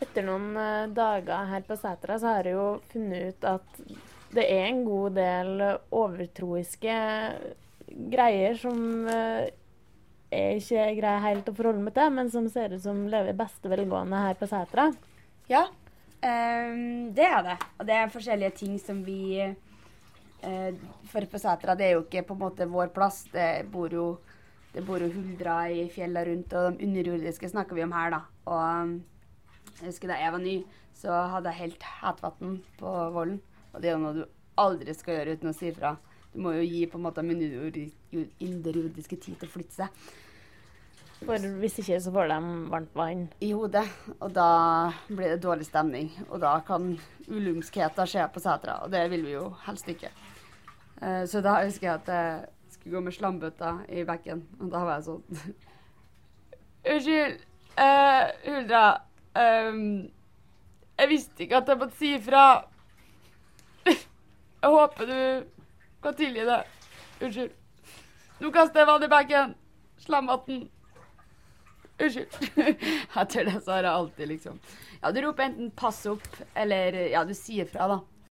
Etter noen eh, dager her på setra så har jeg jo funnet ut at det er en god del overtroiske greier som eh, jeg ikke greier helt å forholde meg til, men som ser ut som lever i beste velgående her på setra. Ja, um, det er det. Og det er forskjellige ting som vi uh, For på Sætra, det er jo ikke på en måte vår plass. Det bor jo, det bor jo huldra i fjellet rundt, og de underjordiske snakker vi om her, da. Og um, jeg husker da jeg var ny, så hadde jeg helt hetvann på volden. Og det er noe du aldri skal gjøre uten å si ifra. Du må jo gi på en måte de underjordiske tid til å flytte seg. For hvis ikke så får de varmt vann. I hodet. Og da blir det dårlig stemning. Og da kan ulumskheter skje på setra, og det vil vi jo helst ikke. Uh, så da husker jeg at jeg skulle gå med slambøtta i bekken, og da var jeg sånn Unnskyld, uh, Huldra. Um, jeg visste ikke at jeg måtte si ifra. jeg håper du kan tilgi det. Unnskyld. Nå kaster jeg vann i bagen. Slamvann. Unnskyld. Etter det så har jeg alltid liksom Ja, du roper enten 'pass opp', eller ja, du sier fra, da.